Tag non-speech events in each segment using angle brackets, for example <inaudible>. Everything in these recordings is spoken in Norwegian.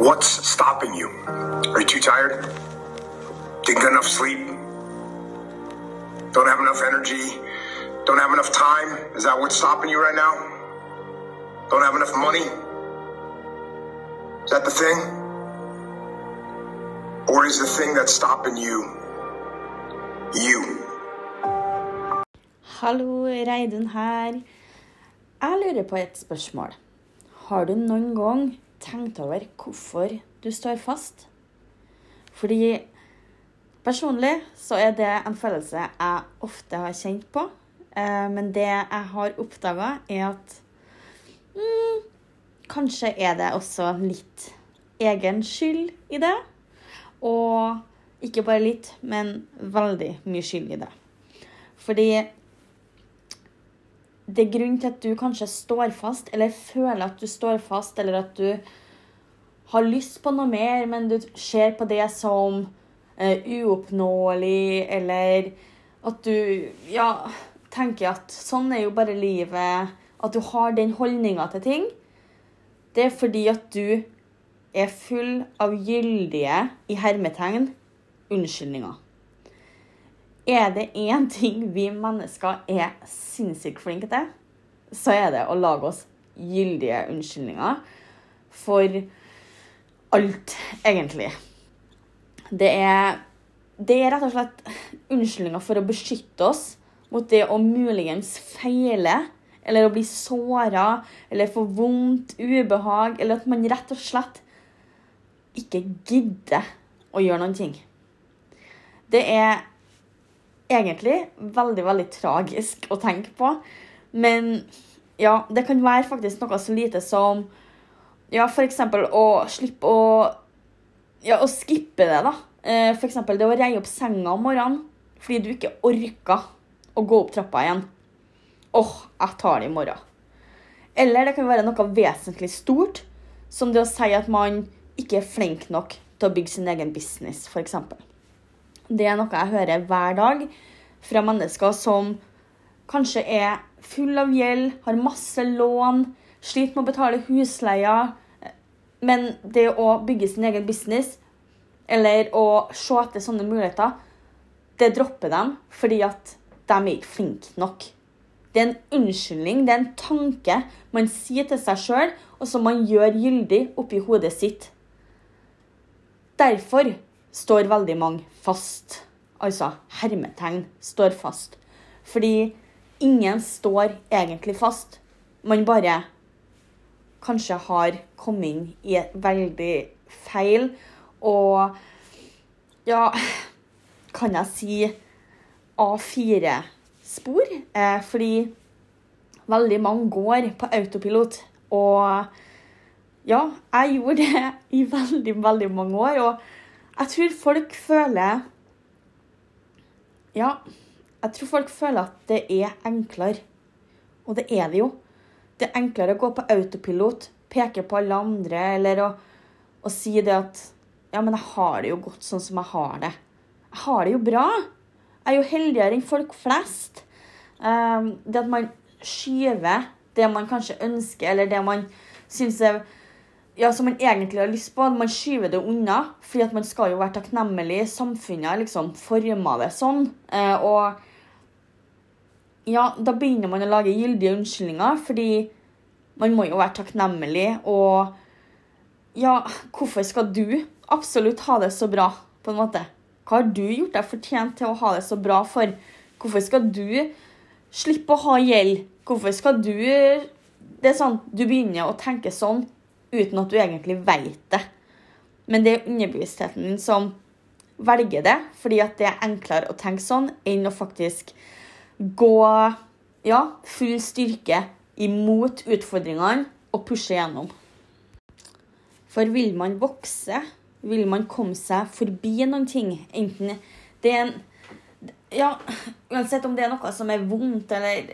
What's stopping you? Are you too tired? Didn't get enough sleep? Don't have enough energy? Don't have enough time? Is that what's stopping you right now? Don't have enough money? Is that the thing? Or is the thing that's stopping you you? Hallo, Reidun her. Jeg lurer på et spørsmål. Har du noen gang tenkt over hvorfor du står fast? Fordi personlig så er det en følelse jeg ofte har kjent på. Eh, Men det jeg har oppdaga, er at mm, kanskje er det også litt egen skyld i det. Og ikke bare litt, men veldig mye skyld i det. Fordi det er grunn til at du kanskje står fast, eller føler at du står fast, eller at du har lyst på noe mer, men du ser på det som eh, uoppnåelig, eller at du ja, tenker at sånn er jo bare livet, at du har den holdninga til ting, det er fordi at du er full av gyldige, i hermetegn, unnskyldninger. Er det én ting vi mennesker er sinnssykt flinke til, så er det å lage oss gyldige unnskyldninger for alt, egentlig. Det er, det er rett og slett unnskyldninger for å beskytte oss mot det å muligens feile, eller å bli såra, eller få vondt, ubehag, eller at man rett og slett ikke gidder å gjøre noen ting. Det er egentlig veldig, veldig tragisk å tenke på. Men ja, det kan være faktisk noe så lite som ja, f.eks. å slippe å ja, å skippe det, da. Eh, F.eks. det å reie opp senga om morgenen fordi du ikke orka å gå opp trappa igjen. Åh, jeg tar det i morgen. Eller det kan være noe vesentlig stort, som det å si at man ikke er flink nok til å bygge sin egen business, f.eks. Det er noe jeg hører hver dag fra mennesker som kanskje er full av gjeld, har masse lån, sliter med å betale husleia. Men det å bygge sin egen business eller å se etter sånne muligheter, det dropper dem fordi at de er ikke flinke nok. Det er en unnskyldning, det er en tanke man sier til seg sjøl, og som man gjør gyldig oppi hodet sitt. Derfor står veldig mange fast. Altså hermetegn står fast. Fordi ingen står egentlig fast. Man bare kanskje har kommet inn i et veldig feil og ja Kan jeg si A4-spor? Eh, fordi veldig mange går på autopilot. Og ja, jeg gjorde det i veldig, veldig mange år. Og jeg tror folk føler Ja, jeg tror folk føler at det er enklere. Og det er det jo. Det er enklere å gå på autopilot, peke på alle andre, eller å, å si det at Ja, men jeg har det jo godt sånn som jeg har det. Jeg har det jo bra. Jeg er jo heldigere enn folk flest. Um, det at man skyver det man kanskje ønsker, eller det man syns er ja, som man egentlig har lyst på. Man skyver det unna, fordi at man skal jo være takknemlig. Samfunnet liksom forma det sånn. Eh, og ja, da begynner man å lage gyldige unnskyldninger, fordi man må jo være takknemlig. Og ja, hvorfor skal du absolutt ha det så bra, på en måte? Hva har du gjort deg fortjent til å ha det så bra for? Hvorfor skal du slippe å ha gjeld? Hvorfor skal du Det er sånn, Du begynner å tenke sånn uten at du egentlig vet det. Men det er underbevisstheten din som velger det, fordi at det er enklere å tenke sånn enn å faktisk gå ja, full styrke imot utfordringene og pushe gjennom. For vil man vokse, vil man komme seg forbi noen ting, enten det er en Ja, uansett om det er noe som er vondt eller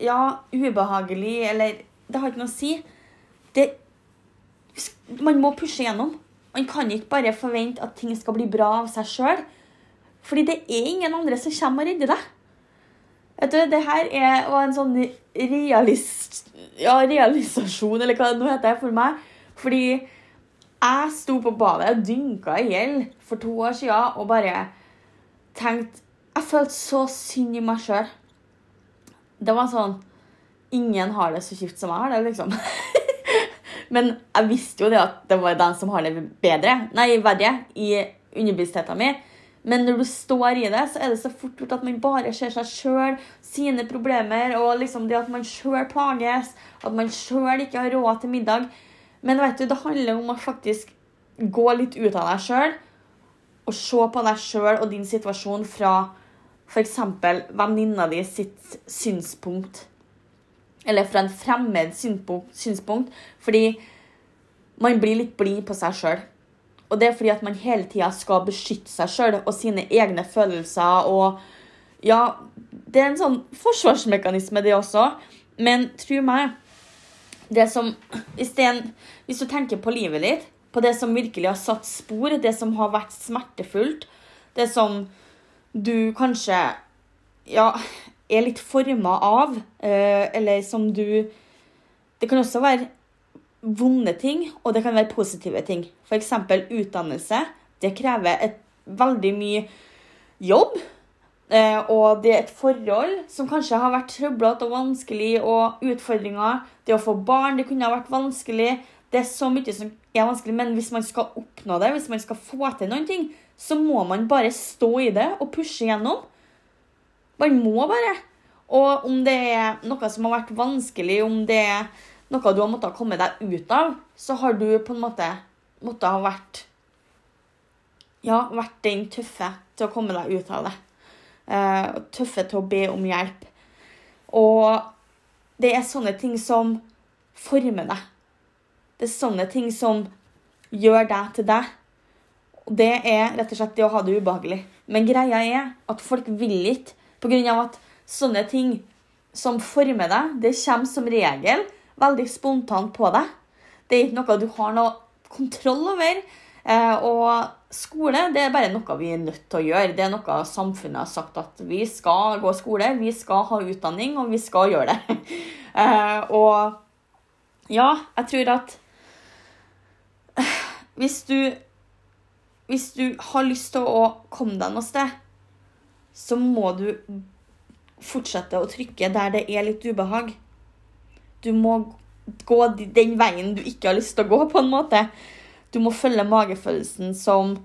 ja, ubehagelig eller Det har ikke noe å si. Det, man må pushe gjennom. Man kan ikke bare forvente at ting skal bli bra av seg sjøl. Fordi det er ingen andre som kommer og redder deg. Vet du, det her er en sånn realist, ja, realisasjon, eller hva det nå heter, for meg. Fordi Jeg sto på badet og dynka i gjeld for to år siden og bare tenkte Jeg følte så synd i meg sjøl. Det var sånn Ingen har det så kjipt som jeg har det, liksom. <laughs> Men jeg visste jo det at det var den som har det bedre, nei, verre i underbevisstheten min. Men når du står i det, så er det så fort gjort at man bare ser seg sjøl, sine problemer, og liksom det at man sjøl plages, at man sjøl ikke har råd til middag. Men vet du, det handler om å faktisk gå litt ut av deg sjøl, og se på deg sjøl og din situasjon fra f.eks. venninna di sitt synspunkt eller fra en fremmed synspunkt, fordi man blir litt blid på seg sjøl. Og det er fordi at man hele tida skal beskytte seg sjøl og sine egne følelser. og ja, Det er en sånn forsvarsmekanisme, det også. Men tro meg det som, hvis, det en, hvis du tenker på livet ditt, på det som virkelig har satt spor, det som har vært smertefullt, det som du kanskje ja, er litt forma av, eh, eller som du Det kan også være vonde ting, og det kan være positive ting. F.eks. utdannelse. Det krever et veldig mye jobb. Eh, og det er et forhold som kanskje har vært trøblete og vanskelig, og utfordringer. Det å få barn det kunne ha vært vanskelig. Det er så mye som er vanskelig, men hvis man skal oppnå det, hvis man skal få til noen ting, så må man bare stå i det og pushe gjennom. Man må bare. Og om det er noe som har vært vanskelig, om det er noe du har måttet komme deg ut av, så har du på en måte måttet ha vært Ja, vært den tøffe til å komme deg ut av det. Uh, tøffe til å be om hjelp. Og det er sånne ting som former deg. Det er sånne ting som gjør deg til deg. Og det er rett og slett det å ha det ubehagelig. Men greia er at folk vil ikke Pga. at sånne ting som former deg, det kommer som regel veldig spontant på deg. Det er ikke noe du har noe kontroll over. Eh, og skole det er bare noe vi er nødt til å gjøre. Det er noe samfunnet har sagt at vi skal gå skole, vi skal ha utdanning, og vi skal gjøre det. <laughs> Eh, og ja, jeg tror at <sighs> hvis du hvis du har lyst til å komme deg noe sted, så må du fortsette å trykke der det er litt ubehag. Du må gå den veien du ikke har lyst til å gå, på en måte. Du må følge magefølelsen som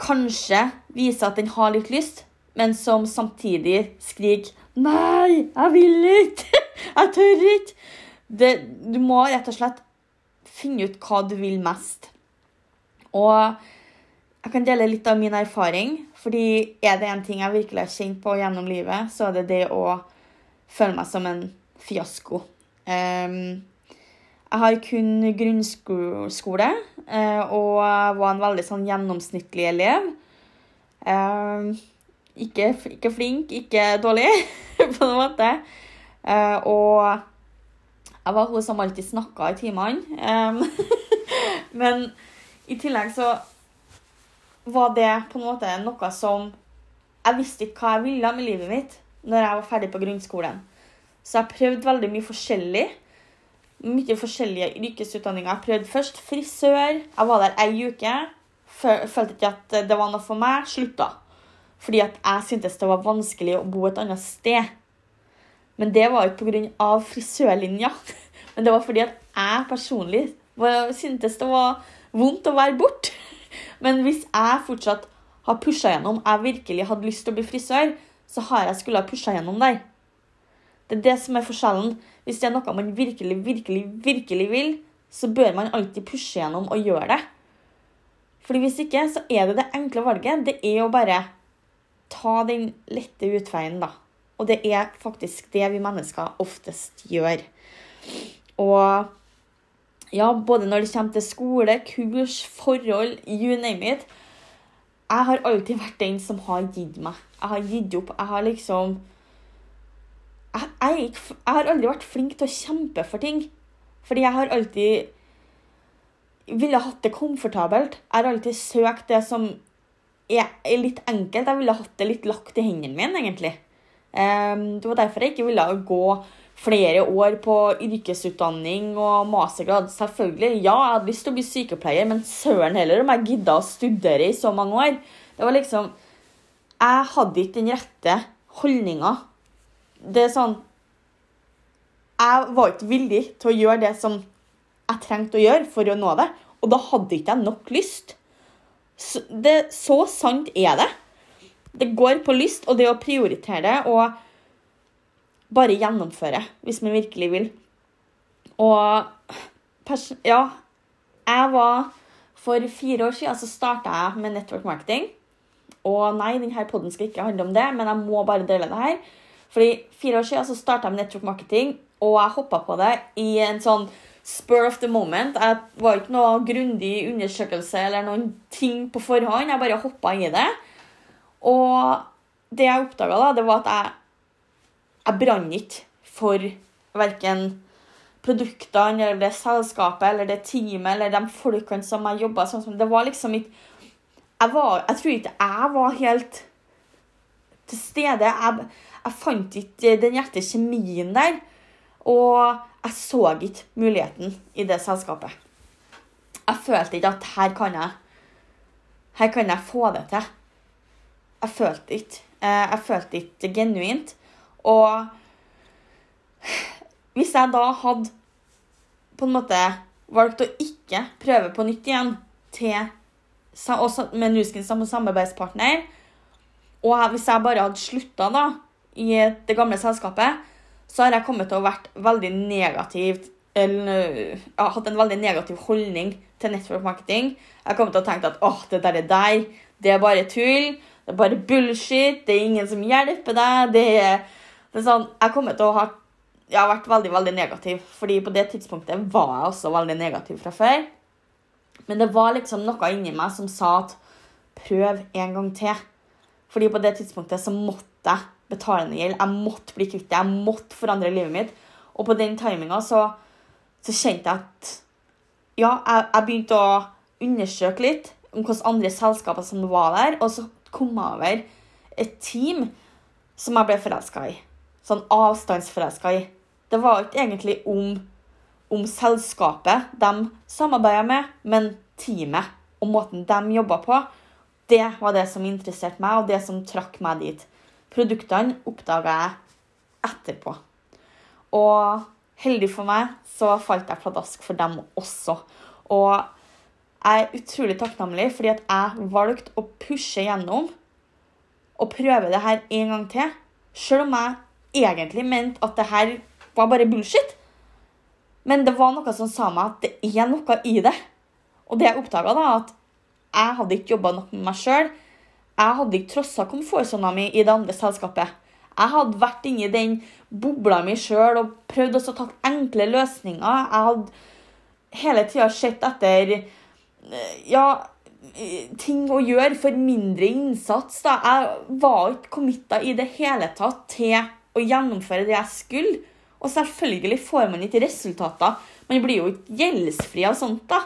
kanskje viser at den har litt lyst, men som samtidig skriker 'Nei, jeg vil ikke! <laughs> Jeg tør ikke!' Det, du må rett og slett finne ut hva du vil mest. Og jeg kan dele litt av min erfaring. Fordi er det en ting jeg virkelig har kjent på gjennom livet, så er det det å føle meg som en fiasko. Um, jeg har kun grunnskole uh, og var en veldig sånn gjennomsnittlig elev. Um, ikke, ikke, flink, ikke dårlig, <laughs> på en måte. Uh, og jeg var hun som alltid snakka i timene. Um, <laughs> men i tillegg så var det på en måte noe som Jeg visste ikke hva jeg ville med livet mitt når jeg var ferdig på grunnskolen. Så jeg prøvde veldig mye forskjellig. Mye forskjellige yrkesutdanninger. Jeg prøvde først frisør. Jeg var der ei uke. Følte ikke at det var noe for meg. Slutta. Fordi at jeg syntes det var vanskelig å bo et annet sted. Men det var ikke pga. frisørlinja. <laughs> Men det var fordi at jeg personlig syntes det var vondt å være borte. Men hvis jeg fortsatt har pusha gjennom, jeg virkelig hadde lyst til å bli frisør, så har jeg skulle ha pusha gjennom der. Det er det som er forskjellen. Hvis det er noe man virkelig, virkelig, virkelig vil, så bør man alltid pushe gjennom og gjøre det. Fordi Hvis ikke, så er det det enkle valget. Det er å bare ta den lette utveien, da. Og det er faktisk det vi mennesker oftest gjør. Og ja, både når det kommer til skole, kurs, forhold, you name it. Jeg har alltid vært den som har gitt meg. Jeg har gitt opp. Jeg har liksom jeg, jeg, jeg, har aldri vært flink til å kjempe for ting. Fordi jeg har alltid ville hatt det komfortabelt. Jeg har alltid søkt det som er, litt enkelt. Jeg ville hatt det litt lagt i hendene mine, egentlig. Um, det var derfor jeg ikke ville gå flere år på yrkesutdanning og mastergrad. Selvfølgelig. Ja, jeg hadde lyst til å bli sykepleier, men søren heller om jeg gidda å studere i så mange år. Det var liksom Jeg hadde ikke den rette holdninga. Det er sånn Jeg var ikke villig til å gjøre det som jeg trengte å gjøre for å nå det, og da hadde ikke jeg nok lyst. Så, det, så sant er det. Det går på lyst og det å prioritere det og bare gjennomføre hvis man virkelig vil. Og ja, jeg var For fire år siden så starta jeg med network marketing. Og nei, denne poden skal ikke handle om det, men jeg må bare dele det her. Fordi Fire år siden så starta jeg med network marketing, og jeg hoppa på det i en sånn spur of the moment. Jeg var ikke noe grundig undersøkelse eller noen ting på forhånd. Jeg bare hoppa i det. Og det jeg oppdaga, da, det var at jeg, jeg brant ikke for verken produktene eller det selskapet eller det teamet eller de folkene som jeg jobba sånn Det var liksom ikke jeg, var, jeg tror ikke jeg var helt til stede. Jeg, jeg fant ikke den rette kjemien der. Og jeg så ikke muligheten i det selskapet. Jeg følte ikke at her kan jeg Her kan jeg få det til. Jeg følte ikke. Eh, jeg følte ikke genuint. Og hvis jeg da hadde på en måte valgt å ikke prøve på nytt igjen til, med Nuskin som samarbeidspartner, og hvis jeg bare hadde slutta i det gamle selskapet, så har jeg kommet til å vært veldig negativt eller, jeg har hatt en veldig negativ holdning til network marketing. Jeg kommer til å tenke at åh, det der er deg, det er bare tull, det er bare bullshit, det er ingen som hjelper deg. Det er, er sånn, Jeg kommer til å ha jeg har vært veldig veldig negativ, fordi på det tidspunktet var jeg også veldig negativ fra før. Men det var liksom noe inni meg som sa at prøv en gang til. Fordi på det tidspunktet så måtte jeg betalende gjeld. Jeg måtte bli kvitt det. Jeg måtte forandre livet mitt. Og på den timinga så, så, kjente jeg at Ja, jeg, jeg, begynte å undersøke litt om hvilke andre selskaper som var der, og så kom jeg over et team som jeg ble forelska i. Sånn avstandsforelska i. Det var ikke egentlig om, om selskapet de samarbeida med, men teamet og måten de jobba på. Det var det som interesserte meg, og det som trakk meg dit. Produktene oppdaga jeg etterpå. Og heldig for meg så falt jeg pladask for dem også. Og jeg er utrolig takknemlig fordi at jeg valgte å pushe gjennom og prøve det her en gang til. Selv om jeg egentlig mente at det her var bare bullshit. Men det var noe som sa meg at det er noe i det. Og det jeg oppdaga, da, at jeg hadde ikke jobba nok med meg sjøl. Jeg hadde ikke trossa komfortsona mi i det andre selskapet. Jeg hadde vært inni den bobla mi sjøl og prøvd å ta enkle løsninger. Jeg hadde hele tida sett etter eh, ja, ting å gjøre for mindre innsats. Da. Jeg var ikke committa i det hele tatt til å gjennomføre det jeg skulle. Og selvfølgelig får man ikke resultater. Man blir jo ikke gjeldsfri av sånt. da.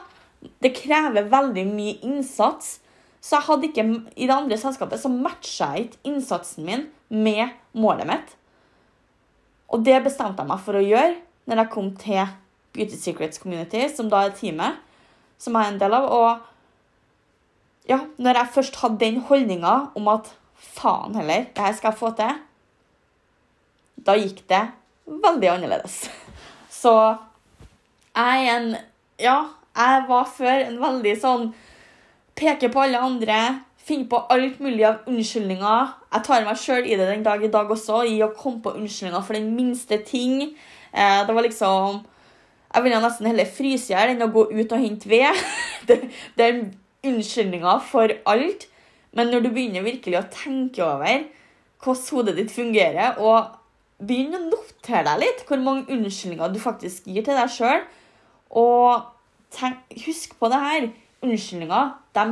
Det krever veldig mye innsats. Så jeg hadde ikke, i det andre selskapet så matcha jeg ikke innsatsen min med målet mitt. Og det bestemte jeg meg for å gjøre når jeg kom til Beauty Secrets Community, som da er teamet som jeg er en del av. Og ja, når jeg først hadde den holdninga om at faen heller, det her skal jeg få til, da gikk det veldig annerledes. Så jeg er en Ja, jeg var før en veldig sånn peker på alle andre, finner på alt mulig av unnskyldninger. Jeg tar meg sjøl i det den dag i dag også, i å komme på unnskyldninger for den minste ting. Eh, det var liksom Jeg ville nesten heller fryse i hjel enn å gå ut og hente ved. <laughs> det, det er unnskyldninger for alt. Men når du begynner virkelig å tenke over hvordan hodet ditt fungerer, og begynner å notere deg litt hvor mange unnskyldninger du faktisk gir til deg sjøl, og tenk, husk på det her unnskyldninger de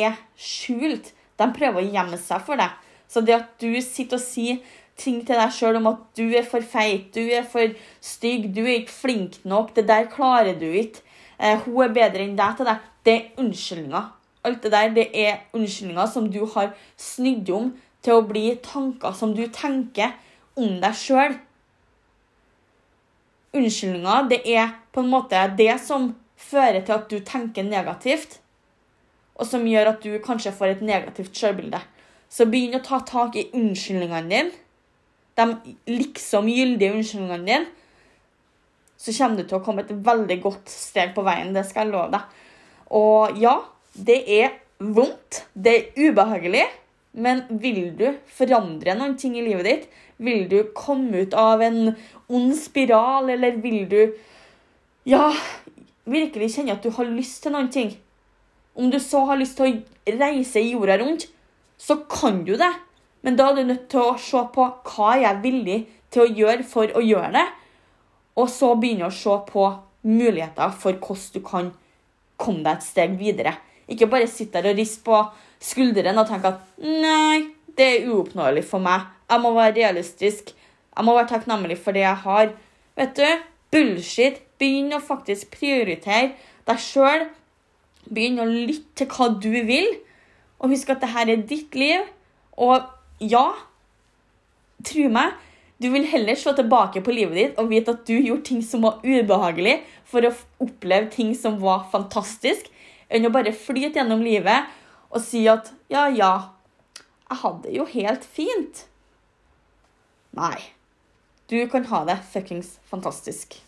er skjult. De prøver å gjemme seg for deg. Så det at du sitter og sier ting til deg sjøl om at du er for feit, du er for stygg, du er ikke flink nok, det der klarer du ikke, eh, hun er bedre enn deg til deg, det er unnskyldninger. Alt det der det er unnskyldninger som du har snudd om til å bli tanker som du tenker om deg sjøl. unnskyldninger, det er på en måte det som fører til at du tenker negativt, og som gjør at du kanskje får et negativt selvbilde. Så begynn å ta tak i unnskyldningene dine. De liksom gyldige unnskyldningene dine. Så kommer du til å komme et veldig godt steg på veien. Det skal jeg love deg. Og ja, det er vondt. Det er ubehagelig. Men vil du forandre noen ting i livet ditt? Vil du komme ut av en ond spiral, eller vil du ja, virkelig kjenne at du har lyst til noen ting? Om du så har lyst til å reise jorda rundt, så kan du det. Men da er du nødt til å se på hva jeg er villig til å gjøre for å gjøre det. Og så begynne å se på muligheter for hvordan du kan komme deg et steg videre. Ikke bare sitte der og riste på skuldrene og tenke at nei, det er uoppnåelig for meg. Jeg må være realistisk. Jeg må være takknemlig for det jeg har. Vet du, bullshit. Begynn å faktisk prioritere deg sjøl. Begynn å lytte til hva du vil. Og husk at dette er ditt liv. Og ja, tro meg, du vil heller se tilbake på livet ditt og vite at du gjorde ting som var ubehagelig, for å oppleve ting som var fantastisk, enn å bare flyte gjennom livet og si at ja, ja, jeg hadde det jo helt fint. Nei. Du kan ha det fuckings fantastisk.